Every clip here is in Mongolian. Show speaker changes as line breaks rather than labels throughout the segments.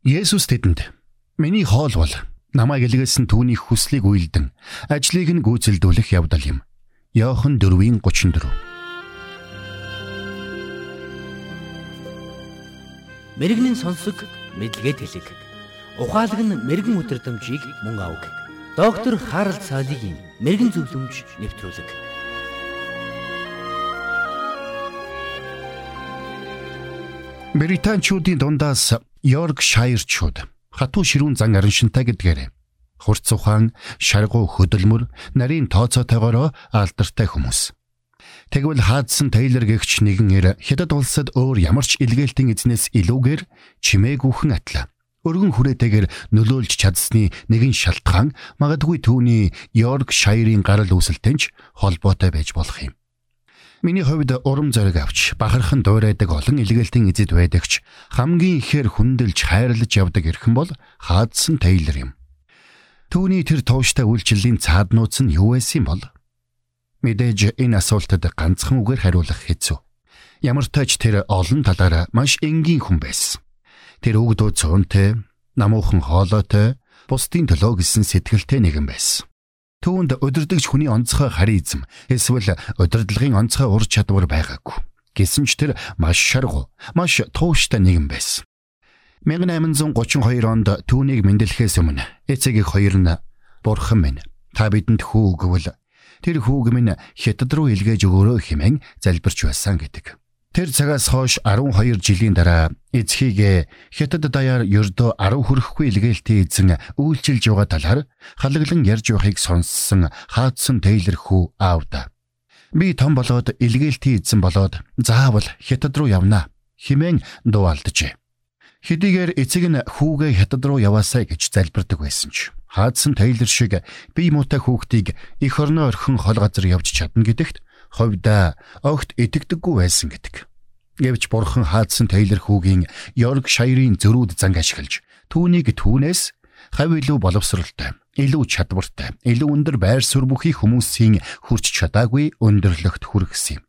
Есүс тэдэнд "Миний хоол бол намайг илгээсэн түүний хүслийг үйлдэн ажлыг нь гүйцэлдүүлэх явдал юм." Иохан 4:34
Мэргэний сонсог мэдлэгэд хэлэг. Ухаалаг нь мэрэгэн өдрөмжийг мөн авг. Доктор Харалт цаалогийн мэрэгэн зөвлөмж нэвтрүүлэг.
Британчуудын дундаас Йорк Шайрчууд хатуу ширүүн зан араншинтай гэдгээр хурц ухаан, шаргуу хөдөлмөр, нарийн тооцоотойгоор алдартай хүмүүс. Тэгвэл хаадсан Тейлор гэгч нэгэн эр хятад улсад өөр ямар ч илгээлтийн эзнээс илүүгээр чимээгүйхэн атлаа. Өргөн хүрээтэйгээр нөлөөлж чадсны нэгэн шалтгаан магадгүй түүний Йорк Шайрын гарал үүсэлтэнч холбоотой байж болох юм. Миний хувьд урам зориг авч бахархан дуурайдаг олон илгээлтийн эзэд байдагч хамгийн ихээр хүндэлж хайрлаж явдаг эрхэн бол хаадсан Тейлор юм. Түүний тэр тууштай үйлчлэлийн цааднууц нь юу байсан бол? Мэдээж энэ асуултад ганцхан үгээр хариулах хэцүү. Ямар ч тач тэр олон талаараа маш энгийн хүн байсан. Тэр өгдөө цөөнтэй, намуухан хоолойтой, бусдын төлөө гэсэн сэтгэлтэй нэгэн байсан. Түүнд удирдахч хүний онцгой харизм эсвэл удирдлагын онцгой ур чадвар байгаагүй. Гэсэн ч тэр маш шаргуу, маш тууштай нэгэн байсан. 1832 онд түүнийг мэндэлэхээс өмнө эцэг хоёр нь бурхан минь та бидэнд хүү өгвөл тэр хүүг минь хятад руу илгээж өгөөрэй хэмээн залбирч байсан гэдэг. Тэр цагаас хойш 12 жилийн дараа эцгийг хятад даяар ердөө 10 хүрэхгүй илгээлтийн эзэн үйлчилж байгаа талаар халаглан ярьж байхыг сонссон хаадсан Тейлор хүү аавда. Би том болоод илгээлтийн эзэн болоод заавал хятад руу явна хэмээн дуу алджээ. Хэдийгээр эцэг нь хүүгээ хятад руу яваасай гэж залбирдаг байсан ч хаадсан Тейлор шиг бие муутай хүүхдийг эх орноо орхин хол газар явж чадна гэдэгт ховда огт итгэдэггүй байсан гэдэг. Гэвч бурхан хаадсан Тейлор хүүгийн Йорк Шайрын зөрүүд занг ашиглаж түүнийг түүнээс хав илүү боловсралтай, илүү чадвартай, илүү өндөр байр суурь бүхий хүмүүсийн хүрч чадаагүй өндөрлөгт хүргэсэн юм.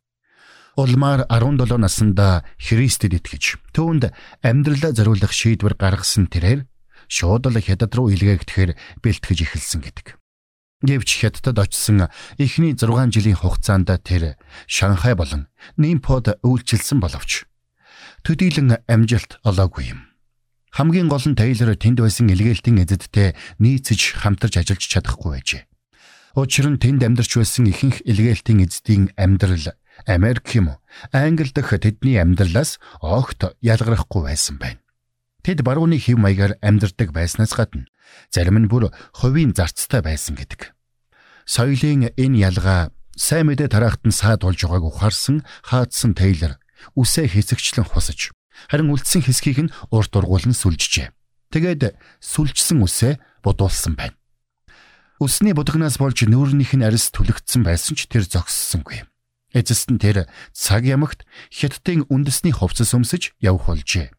Улмаар 17 наснда Христэд итгэж түүнд амьдралаа зориулах шийдвэр гаргасан тэрээр шууд л хятад руу илгээгдэхээр бэлтгэж эхэлсэн гэдэг. Гэвч хятадд очисон эхний 6 жилийн хугацаанд тэр Шанхай болон Нимпод үйлчилсэн боловч төдийлөн амжилт олоогүй юм. Хамгийн гол нь Тейлор тэнд байсан илгээлтийн эзэдтэй нийцэж хамтарч ажиллаж чадахгүй байжээ. Учир нь тэнд амьдарч байсан ихэнх илгээлтийн эзэдийн амьдрал Америк юм уу? Англи дэх тэдний амьдралаас огт ялгарахгүй байсан байна. Тэд барууны хэв маягаар амьдардаг байснаас гадна зарим нь бүр хувийн зарцтай байсан гэдэг. Соёлын энэ ялгаа сайн мэдээ тараахт нь саад болж байгааг ухаарсан хаадсан Тейлор үсээ хэсэгчлэн хусаж харин үлдсэн хэсгийг нь урт ургуулan сүлжжээ. Тэгээд сүлжсэн үсээ будуулсан байна. Үсний будагнаас болж нүүрнийх нь арьс түлэгдсэн байсан ч тэр зогссонгүй. Эцэст нь тэр цаг ямагт хятадын үндэсний хувцас өмсөж явх болжээ.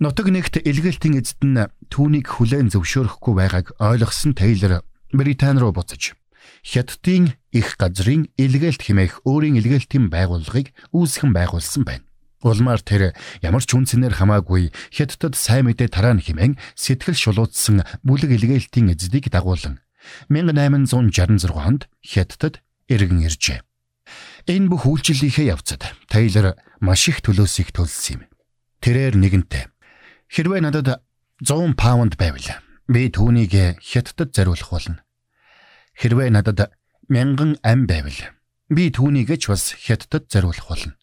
Нутаг нэгт илгээлтийн эзэд нь түүнийг хүлээн зөвшөөрөхгүй байгааг ойлгосон Тейлор Британи руу буцаж хятадын их газрын илгээлт хэмээх өөрийн илгээлтийн байгууллагыг үүсгэн байгуулсан байна. Улмаар тэр ямар ч үнцнэр хамаагүй хятадд сайн мэдээ тараана хэмээн сэтгэл шулуутсан бүлэг илгээлтийн эзэдийг дагуулan 1866 онд хятадд иргэн иржээ. Энэ бүх үйлчлэлийнхээ явцад Тейлор маш их төлөөсийг төлсөн юм. Тэрээр нэгэнтээ хэрвээ надад 100 паунд байвал би түүнийг хятадд зориулах болно. Хэрвээ надад 1000 ам байвал би түүнийг ч бас хятадд зориулах болно.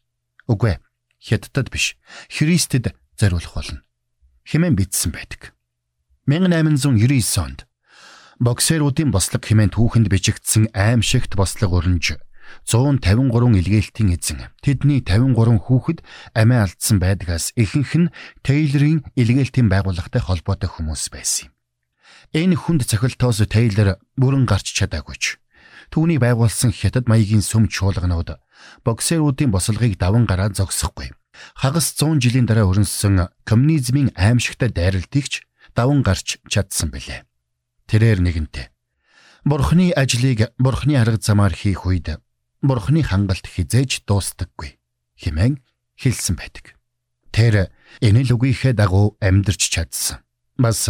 Үгүй ээ, хятадд биш, Христэд зориулах болно. Хэмээн бичсэн байдаг. 1899 онд боксеруудын бослог хэмээн түүхэнд бичигдсэн аимшигт бослог өрнж 153 илгээлтийн эзэн тэдний 53 хүүхэд амиа алдсан байдгаас ихэнх нь Тейлорын илгээлтийн байгууллагатай холбоотой хүмүүс байсан юм. Энэ хүнд цохилтоос Тейлор бүрэн гарч чадаагүйч. Түүний байгуулсан хятад маягийн сүм чуулганууд боксеруудын бослогыг даван гараа зогсохгүй. Хагас 100 жилийн дараа өрнөсөн коммунизмын аимшигтай дайралтыгч даван гарч чадсан билээ. Тэрээр нэгэнтээ Бурхны ажлыг Бурхны арга замаар хийх үед Бурхны хангалт хизээж дуустдаггүй хэмээн хэлсэн байдаг. Тэр энэ л үгийнхээ дагуу амьдарч чадсан. Бас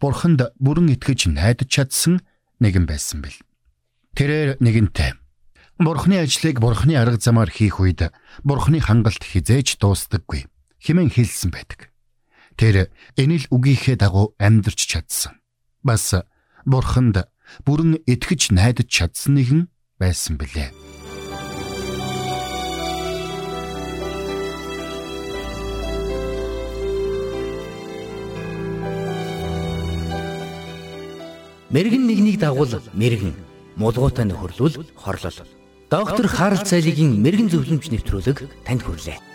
бурханд бүрэн итгэж найдаж чадсан нэгэн байсан бил. Тэрээр нэгэнтээ Бурхны ажлыг Бурхны арга замаар хийх үед Бурхны хангалт хизээж дуустдаггүй хэмээн хэлсэн байдаг. Тэр энэ л үгийнхээ дагуу амьдарч чадсан. Бас Бурханд бүрэн итгэж найдаж чадсан нэгэн байсан билээ.
Мэргэн нэгнийг дагуул мэргэн, мулгуутай нөхөрлөл хорлол. Доктор Харалт цайлигийн мэрэгэн зөвлөмж нэвтрүүлэг танд хүрэлээ.